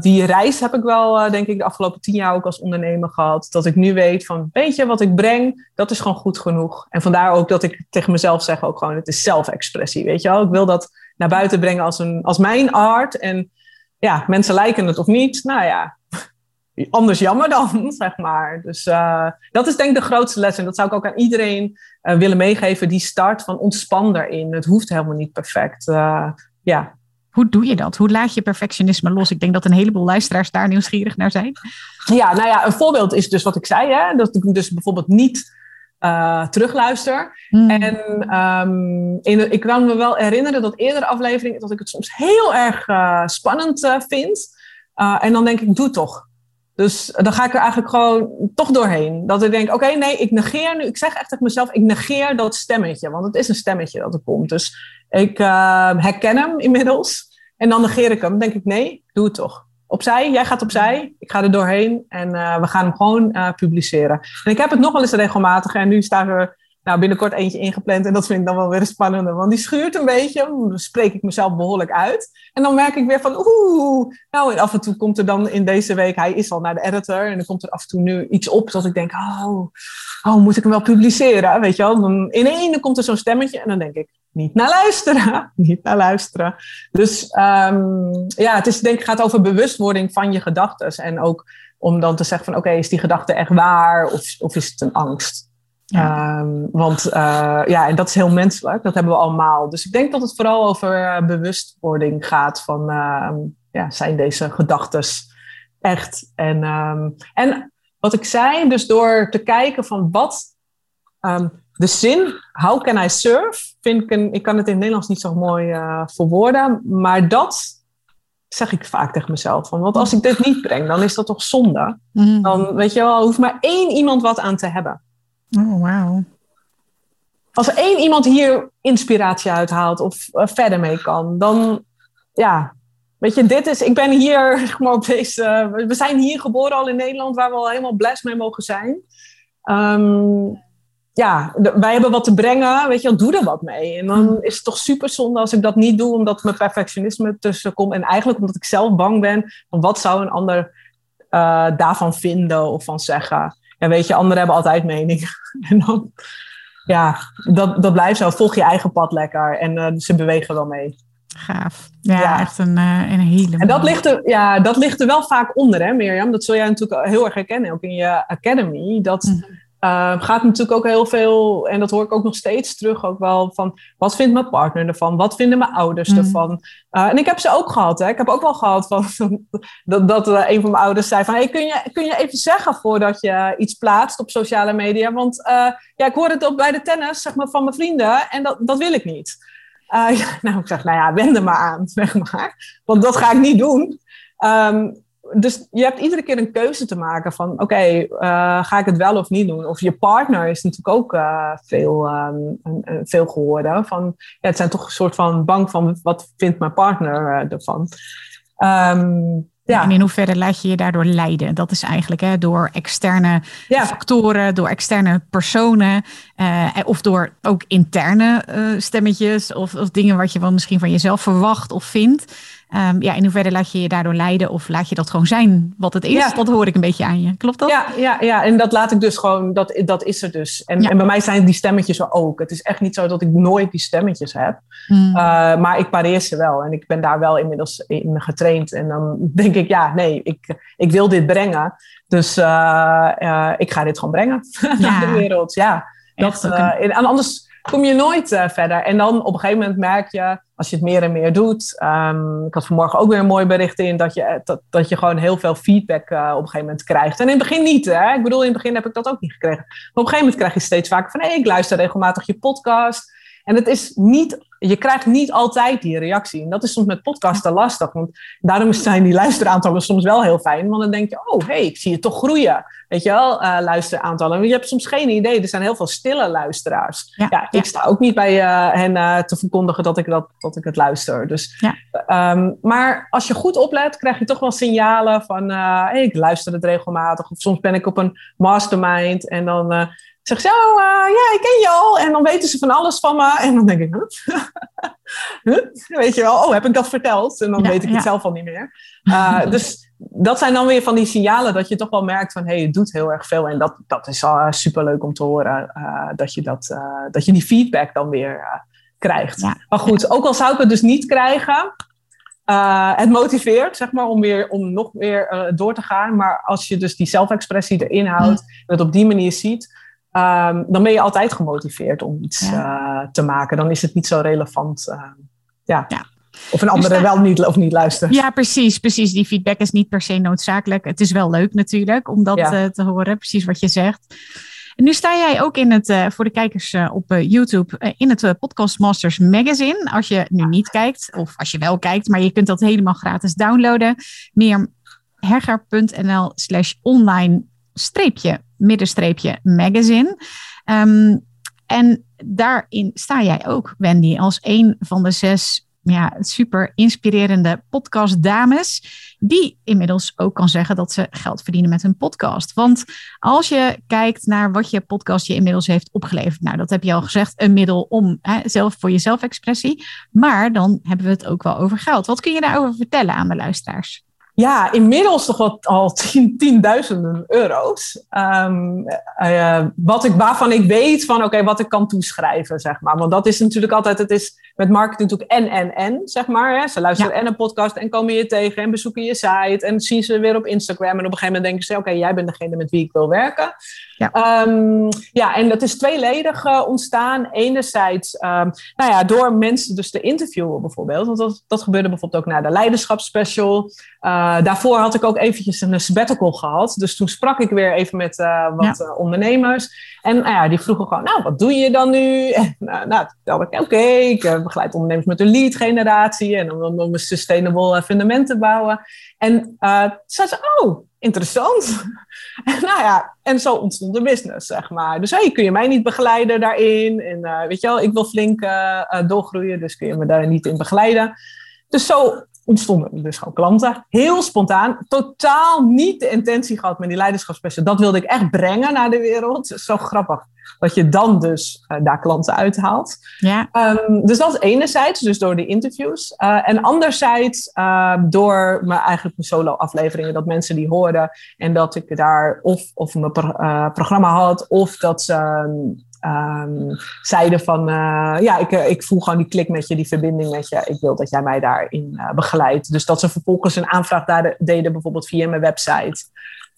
die reis heb ik wel, denk ik, de afgelopen tien jaar ook als ondernemer gehad. Dat ik nu weet van, weet je, wat ik breng, dat is gewoon goed genoeg. En vandaar ook dat ik tegen mezelf zeg ook gewoon, het is zelfexpressie, weet je wel. Ik wil dat naar buiten brengen als, een, als mijn art. En ja, mensen lijken het of niet. Nou ja, anders jammer dan, zeg maar. Dus uh, dat is denk ik de grootste les. En dat zou ik ook aan iedereen uh, willen meegeven die start van ontspan erin. Het hoeft helemaal niet perfect. Uh, ja. Hoe doe je dat? Hoe laat je perfectionisme los? Ik denk dat een heleboel luisteraars daar nieuwsgierig naar zijn. Ja, nou ja, een voorbeeld is dus wat ik zei. Hè? Dat ik dus bijvoorbeeld niet uh, terugluister. Hmm. En um, in, ik kan me wel herinneren dat eerdere afleveringen dat ik het soms heel erg uh, spannend uh, vind. en dan denk ik, doe toch. Dus dan ga ik er eigenlijk gewoon toch doorheen. Dat ik denk, oké, nee, ik negeer nu. Ik zeg echt tegen mezelf, ik negeer dat stemmetje. Want het is een stemmetje dat er komt. Dus ik herken hem inmiddels. En dan negeer ik hem. Dan denk ik, nee, doe het toch opzij. Jij gaat opzij. Ik ga er doorheen. En uh, we gaan hem gewoon uh, publiceren. En ik heb het nog wel eens regelmatig. En nu staat er nou, binnenkort eentje ingepland. En dat vind ik dan wel weer spannender. Want die schuurt een beetje. Dan spreek ik mezelf behoorlijk uit. En dan merk ik weer van oeh. Nou, en af en toe komt er dan in deze week. Hij is al naar de editor. En dan komt er af en toe nu iets op. Dat ik denk, oh, oh moet ik hem wel publiceren? Weet je wel. Dan ineens komt er zo'n stemmetje. En dan denk ik, niet naar luisteren. niet naar luisteren. Dus um, ja, het is, denk ik gaat over bewustwording van je gedachten. En ook om dan te zeggen van oké, is die gedachte echt waar of, of is het een angst? Ja. Um, want uh, ja, en dat is heel menselijk. Dat hebben we allemaal. Dus ik denk dat het vooral over bewustwording gaat van uh, ja, zijn deze gedachten echt? En, um, en wat ik zei, dus door te kijken van wat de zin, how can I serve, vind ik een, ik kan het in het Nederlands niet zo mooi uh, verwoorden, maar dat zeg ik vaak tegen mezelf. Van, want als ik dit niet breng, dan is dat toch zonde? Mm. Dan weet je wel, hoeft maar één iemand wat aan te hebben. Oh, wow. Als er één iemand hier inspiratie uithaalt of uh, verder mee kan, dan ja, weet je, dit is, ik ben hier, zeg maar, op deze, we zijn hier geboren al in Nederland, waar we al helemaal blessed mee mogen zijn. Um, ja, wij hebben wat te brengen, weet je wel, doe er wat mee. En dan mm. is het toch super zonde als ik dat niet doe, omdat mijn perfectionisme tussen komt. En eigenlijk omdat ik zelf bang ben van wat zou een ander uh, daarvan vinden of van zeggen. Ja, weet je, anderen hebben altijd mening. en dan, ja, dat, dat blijft zo. Volg je eigen pad lekker en uh, ze bewegen wel mee. Gaaf. Ja, ja. echt een, uh, een hele. En dat ligt, er, ja, dat ligt er wel vaak onder, hè, Mirjam? Dat zul jij natuurlijk heel erg herkennen, ook in je academy. Dat. Mm Uh, gaat natuurlijk ook heel veel, en dat hoor ik ook nog steeds terug, ook wel van wat vindt mijn partner ervan? Wat vinden mijn ouders mm. ervan? Uh, en ik heb ze ook gehad. Hè. Ik heb ook wel gehad van, dat, dat uh, een van mijn ouders zei van hey, kun, je, kun je even zeggen voordat je iets plaatst op sociale media? Want eh, ja, ik hoor het ook bij de tennis zeg maar, van mijn vrienden en dat, dat wil ik niet. Ja, nou, ik zeg, nou ja, wend er maar aan, zeg maar. Want dat ga ik niet doen. Um, dus je hebt iedere keer een keuze te maken van oké, okay, uh, ga ik het wel of niet doen? Of je partner is natuurlijk ook uh, veel, um, veel geworden. Van, ja, het zijn toch een soort van bang van wat vindt mijn partner uh, ervan. Um, ja. En in hoeverre laat je je daardoor leiden? Dat is eigenlijk hè, door externe ja. factoren, door externe personen of door ook interne stemmetjes of, of dingen wat je wel misschien van jezelf verwacht of vindt. Um, ja, in hoeverre laat je je daardoor leiden of laat je dat gewoon zijn wat het is? Ja. Dat hoor ik een beetje aan je. Klopt dat? Ja, ja, ja. en dat laat ik dus gewoon, dat, dat is er dus. En, ja. en bij mij zijn die stemmetjes er ook. Het is echt niet zo dat ik nooit die stemmetjes heb. Hmm. Uh, maar ik pareer ze wel en ik ben daar wel inmiddels in getraind. En dan denk ik, ja, nee, ik, ik wil dit brengen. Dus uh, uh, ik ga dit gewoon brengen naar de wereld. Ja, dat, en anders kom je nooit uh, verder. En dan op een gegeven moment merk je, als je het meer en meer doet. Um, ik had vanmorgen ook weer een mooi bericht in dat je, eh, dat, dat je gewoon heel veel feedback uh, op een gegeven moment krijgt. En in het begin niet, hè? Ik bedoel, in het begin heb ik dat ook niet gekregen. Maar op een gegeven moment krijg je steeds vaker van: hé, hey, ik luister regelmatig je podcast. En het is niet, je krijgt niet altijd die reactie. En dat is soms met podcasten lastig. Want daarom zijn die luisteraantallen soms wel heel fijn. Want dan denk je, oh, hé, hey, ik zie je toch groeien. Weet je wel, uh, luisteraantallen. Je hebt soms geen idee. Er zijn heel veel stille luisteraars. Ja, ja ik sta ook niet bij uh, hen uh, te verkondigen dat ik, dat, dat ik het luister. Dus, ja. um, maar als je goed oplet, krijg je toch wel signalen van... hey, ik luister het regelmatig. Of soms ben ik op een mastermind en dan zeg zo, uh, ja, ik ken je al. En dan weten ze van alles van me. En dan denk ik, huh? weet je wel, oh, heb ik dat verteld? En dan weet ik het zelf al niet meer. Uh, dus dat zijn dan weer van die signalen dat je toch wel merkt van, hé, hey, het doet heel erg veel. En dat, dat is al superleuk om te horen, dat, je dat, dat je die feedback dan weer krijgt. Maar goed, ook al zou ik het dus niet krijgen, uh, het motiveert, zeg maar, om, weer, om nog weer uh, door te gaan. Maar als je dus die zelfexpressie erin houdt en het op die manier ziet, um, dan ben je altijd gemotiveerd om iets uh, te maken. Dan is het niet zo relevant. ja. ja. Of een andere wel niet, of niet luistert. Ja, precies, precies. Die feedback is niet per se noodzakelijk. Het is wel leuk natuurlijk om dat ja. te horen, precies wat je zegt. En nu sta jij ook in het, uh, voor de kijkers uh, op uh, YouTube in het Podcast Masters Magazine. Als je nu niet kijkt, of als je wel kijkt, maar je kunt dat helemaal gratis downloaden. Meer herger.nl slash online streepje, middenstreepje magazine. Um, en daarin sta jij ook, Wendy, als een van de zes ja, super inspirerende podcastdames. Die inmiddels ook kan zeggen dat ze geld verdienen met hun podcast. Want als je kijkt naar wat je podcast je inmiddels heeft opgeleverd. Nou, dat heb je al gezegd. Een middel om hè, zelf voor je zelfexpressie. Maar dan hebben we het ook wel over geld. Wat kun je daarover vertellen aan de luisteraars? Ja, inmiddels toch wat al tien, tienduizenden euro's. Um, wat ik, waarvan ik weet van oké, wat ik kan toeschrijven, zeg maar. Want dat is natuurlijk altijd, het is met marketing natuurlijk en, en, en, zeg maar. Hè. Ze luisteren en een podcast en komen je tegen en bezoeken je site en zien ze weer op Instagram. En op een gegeven moment denken ze, oké, jij bent degene met wie ik wil werken. Ja, um, ja en dat is tweeledig uh, ontstaan. Enerzijds um, nou ja, door mensen dus te interviewen bijvoorbeeld. Want dat, dat gebeurde bijvoorbeeld ook na de leiderschapsspecial. Uh, daarvoor had ik ook eventjes een sabbatical gehad. Dus toen sprak ik weer even met uh, wat ja. ondernemers. En nou ja, die vroegen gewoon, nou, wat doe je dan nu? En nou, toen dacht ik, oké, okay, ik begeleid ondernemers met een lead generatie. En om, om een sustainable fundament te bouwen. En uh, zei ze, oh, interessant. nou ja, en zo ontstond de business, zeg maar. Dus hey, kun je mij niet begeleiden daarin? En uh, weet je wel, ik wil flink doorgroeien, dus kun je me daar niet in begeleiden. Dus zo ontstonden dus gewoon klanten. Heel spontaan, totaal niet de intentie gehad met die leiderschapsspecial. Dat wilde ik echt brengen naar de wereld. Zo grappig dat je dan dus uh, daar klanten uithaalt. Ja. Um, dus dat is enerzijds, dus door de interviews. Uh, en anderzijds uh, door mijn eigenlijk mijn solo afleveringen, dat mensen die hoorden en dat ik daar of, of mijn pro programma had, of dat ze um, zeiden van, ja, ik, ik voel gewoon die klik met je, die verbinding met je. Ik wil dat jij mij daarin begeleidt. Dus dat ze vervolgens een aanvraag daar deden, bijvoorbeeld via mijn website.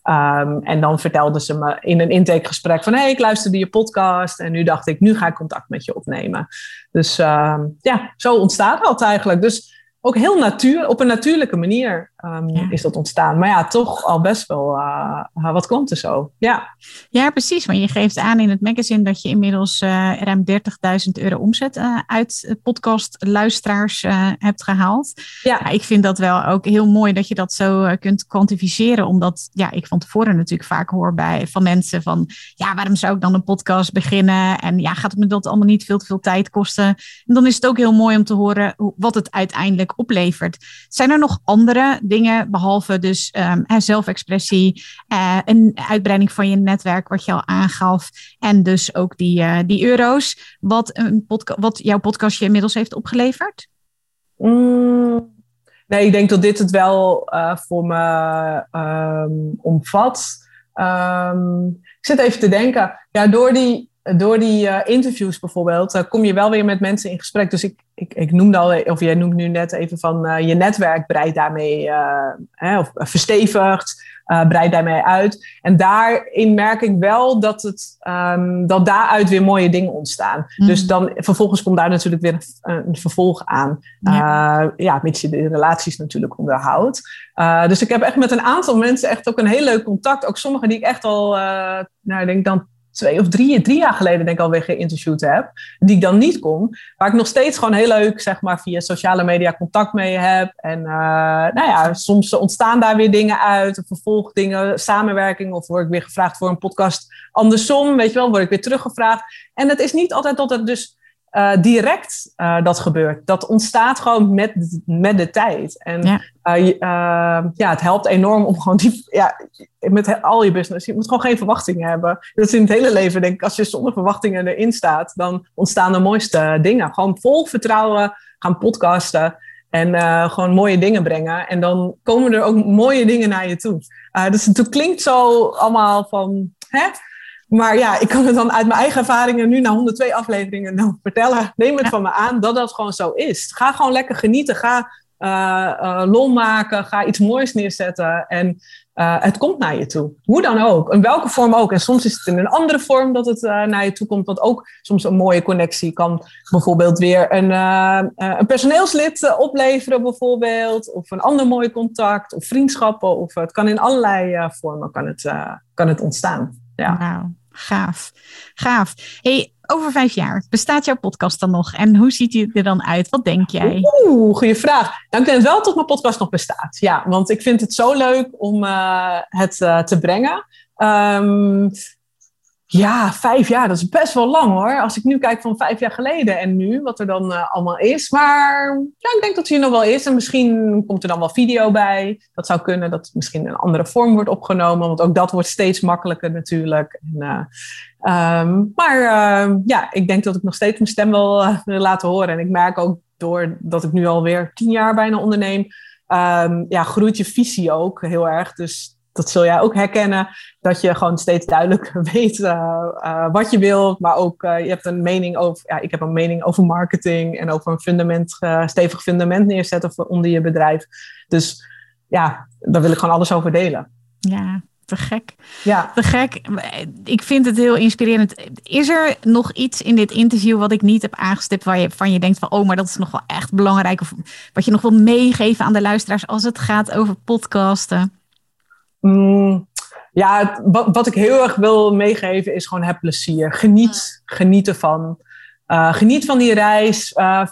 Um, en dan vertelden ze me in een intakegesprek van... hé, hey, ik luisterde je podcast en nu dacht ik, nu ga ik contact met je opnemen. Dus um, ja, zo ontstaat dat eigenlijk. Dus ook heel natuur, op een natuurlijke manier um, ja. is dat ontstaan. Maar ja, toch al best wel uh, wat klanten zo. Ja. ja, precies. Want je geeft aan in het magazine dat je inmiddels uh, ruim 30.000 euro omzet uh, uit podcastluisteraars hebt gehaald. Ja. ja. Ik vind dat wel ook heel mooi dat je dat zo kunt kwantificeren. Omdat ja, ik van tevoren natuurlijk vaak hoor bij, van mensen van ja, waarom zou ik dan een podcast beginnen? En ja, gaat het me dat allemaal niet veel te veel tijd kosten? En dan is het ook heel mooi om te horen wat het uiteindelijk oplevert. Zijn er nog andere dingen, behalve dus um, zelfexpressie, uh, een uitbreiding van je netwerk, wat je al aangaf, en dus ook die, uh, die euro's, wat, een wat jouw podcast je inmiddels heeft opgeleverd? Mm, nee, ik denk dat dit het wel uh, voor me um, omvat. Um, ik zit even te denken, ja, door die door die uh, interviews bijvoorbeeld, uh, kom je wel weer met mensen in gesprek. Dus ik, ik, ik noemde al, of jij noemt nu net even van uh, je netwerk breidt daarmee, hè, of verstevigt, breidt daarmee uit. En daarin merk ik wel dat, het, um, dat daaruit weer mooie dingen ontstaan. Mm. Dus dan vervolgens komt daar natuurlijk weer een, een vervolg aan. Ja. ja, mits je de relaties natuurlijk onderhoudt. dus ik heb echt met een aantal mensen echt ook een heel leuk contact. Ook sommigen die ik echt al, nou ik denk dan twee of drie, drie jaar geleden denk ik alweer geïnterviewd heb, die ik dan niet kon, waar ik nog steeds gewoon heel leuk, zeg maar, via sociale media contact mee heb. En uh, nou ja, soms ontstaan daar weer dingen uit, vervolgdingen, samenwerking, of word ik weer gevraagd voor een podcast andersom, weet je wel, word ik weer teruggevraagd. En het is niet altijd dat het dus uh, direct uh, dat gebeurt. Dat ontstaat gewoon met, met de tijd. En ja. Uh, ja, het helpt enorm om gewoon die, ja, met al je business. Je moet gewoon geen verwachtingen hebben. Dat is in het hele leven, denk ik, als je zonder verwachtingen erin staat, dan ontstaan de mooiste dingen. Gewoon vol vertrouwen gaan podcasten. En gewoon mooie dingen brengen. En dan komen er ook mooie dingen naar je toe. dus het klinkt zo allemaal van. Hè? Maar ja, ik kan het dan uit mijn eigen ervaringen nu na 102 afleveringen dan vertellen. Neem het van me aan dat dat gewoon zo is. Ga gewoon lekker genieten. Ga uh, uh, lol maken. Ga iets moois neerzetten. En uh, het komt naar je toe. Hoe dan ook. In welke vorm ook. En soms is het in een andere vorm dat het naar je toe komt. Want ook soms een mooie connectie kan bijvoorbeeld weer een, een personeelslid opleveren. Bijvoorbeeld. Of een ander mooi contact. Of vriendschappen. Of het kan in allerlei vormen kan het, kan het ontstaan. Ja. Wow gaaf. Gaaf. Hey, over vijf jaar, bestaat jouw podcast dan nog? En hoe ziet die er dan uit? Wat denk jij? Oeh, goede vraag. Nou, ik denk wel dat mijn podcast nog bestaat. Ja, want ik vind het zo leuk om uh, het uh, te brengen. Um, ja, vijf jaar, dat is best wel lang hoor. Als ik nu kijk van vijf jaar geleden en nu, wat er dan uh, allemaal is. Maar ja, ik denk dat hij nog wel is. En misschien komt er dan wel video bij. Dat zou kunnen dat misschien een andere vorm wordt opgenomen. Want ook dat wordt steeds makkelijker natuurlijk. En, uh, um, maar uh, ja, ik denk dat ik nog steeds mijn stem wel eh, wil laten horen. En ik merk ook doordat ik nu alweer tien jaar bijna onderneem. Um, ja, groeit je visie ook heel erg. Dus dat zul jij ook herkennen, dat je gewoon steeds duidelijk weet uh, uh, wat je wilt, maar ook uh, je hebt een mening over, ja, ik heb een mening over marketing en over een fundament, stevig fundament neerzetten onder je bedrijf. Dus ja, daar wil ik gewoon alles over delen. Ja, te gek. Ja. Te gek. Ik vind het heel inspirerend. Is er nog iets in dit interview wat ik niet heb aangestipt waar je van je denkt van oh, maar dat is nog wel echt belangrijk of wat je nog wil meegeven aan de luisteraars als het gaat over podcasten? Mm, ja, wat, wat, ik heel erg wil meegeven is gewoon heb plezier. Geniet, geniet ervan. Uh, geniet van die reis. Uh,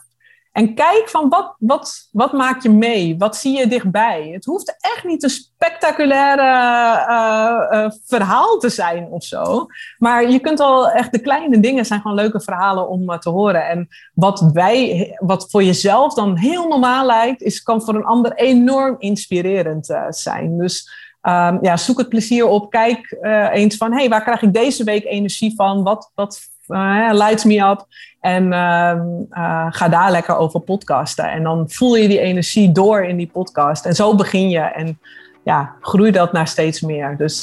en kijk van wat, wat, wat maak je mee? Wat zie je dichtbij? Het hoeft echt niet een spectaculaire uh, verhaal te zijn of zo. Maar je kunt al echt de kleine dingen zijn gewoon leuke verhalen om te horen. En wat wij, wat voor jezelf dan heel normaal lijkt, is, kan voor een ander enorm inspirerend zijn. Dus Um, ja, zoek het plezier op. Kijk uh, eens van, hey, waar krijg ik deze week energie van? Wat, wat uh, lights me up? En uh, ga daar lekker over podcasten. En dan voel je die energie door in die podcast. En zo begin je. En ja, groei dat naar steeds meer. Dus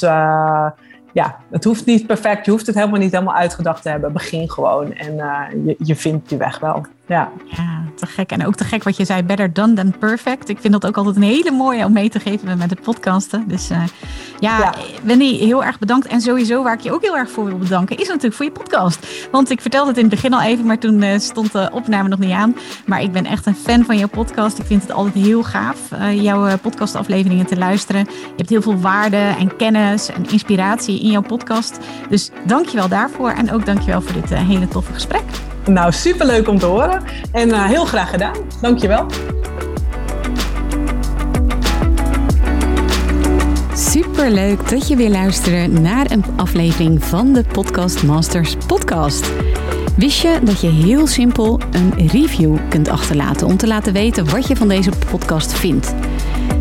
ja, het hoeft niet perfect. Je hoeft het helemaal niet helemaal uitgedacht te hebben. Begin gewoon en je, je vindt je weg wel. Ja. ja, te gek. En ook te gek wat je zei, better done than perfect. Ik vind dat ook altijd een hele mooie om mee te geven met het podcasten. Dus uh, ja, ja, Wendy, heel erg bedankt. En sowieso waar ik je ook heel erg voor wil bedanken, is natuurlijk voor je podcast. Want ik vertelde het in het begin al even, maar toen uh, stond de opname nog niet aan. Maar ik ben echt een fan van jouw podcast. Ik vind het altijd heel gaaf, uh, jouw podcastafleveringen te luisteren. Je hebt heel veel waarde en kennis en inspiratie in jouw podcast. Dus dank je wel daarvoor. En ook dank je wel voor dit hele toffe gesprek. Nou, superleuk om te horen. En uh, heel graag gedaan. Dankjewel. Superleuk dat je weer luistert naar een aflevering van de Podcast Masters podcast. Wist je dat je heel simpel een review kunt achterlaten om te laten weten wat je van deze podcast vindt?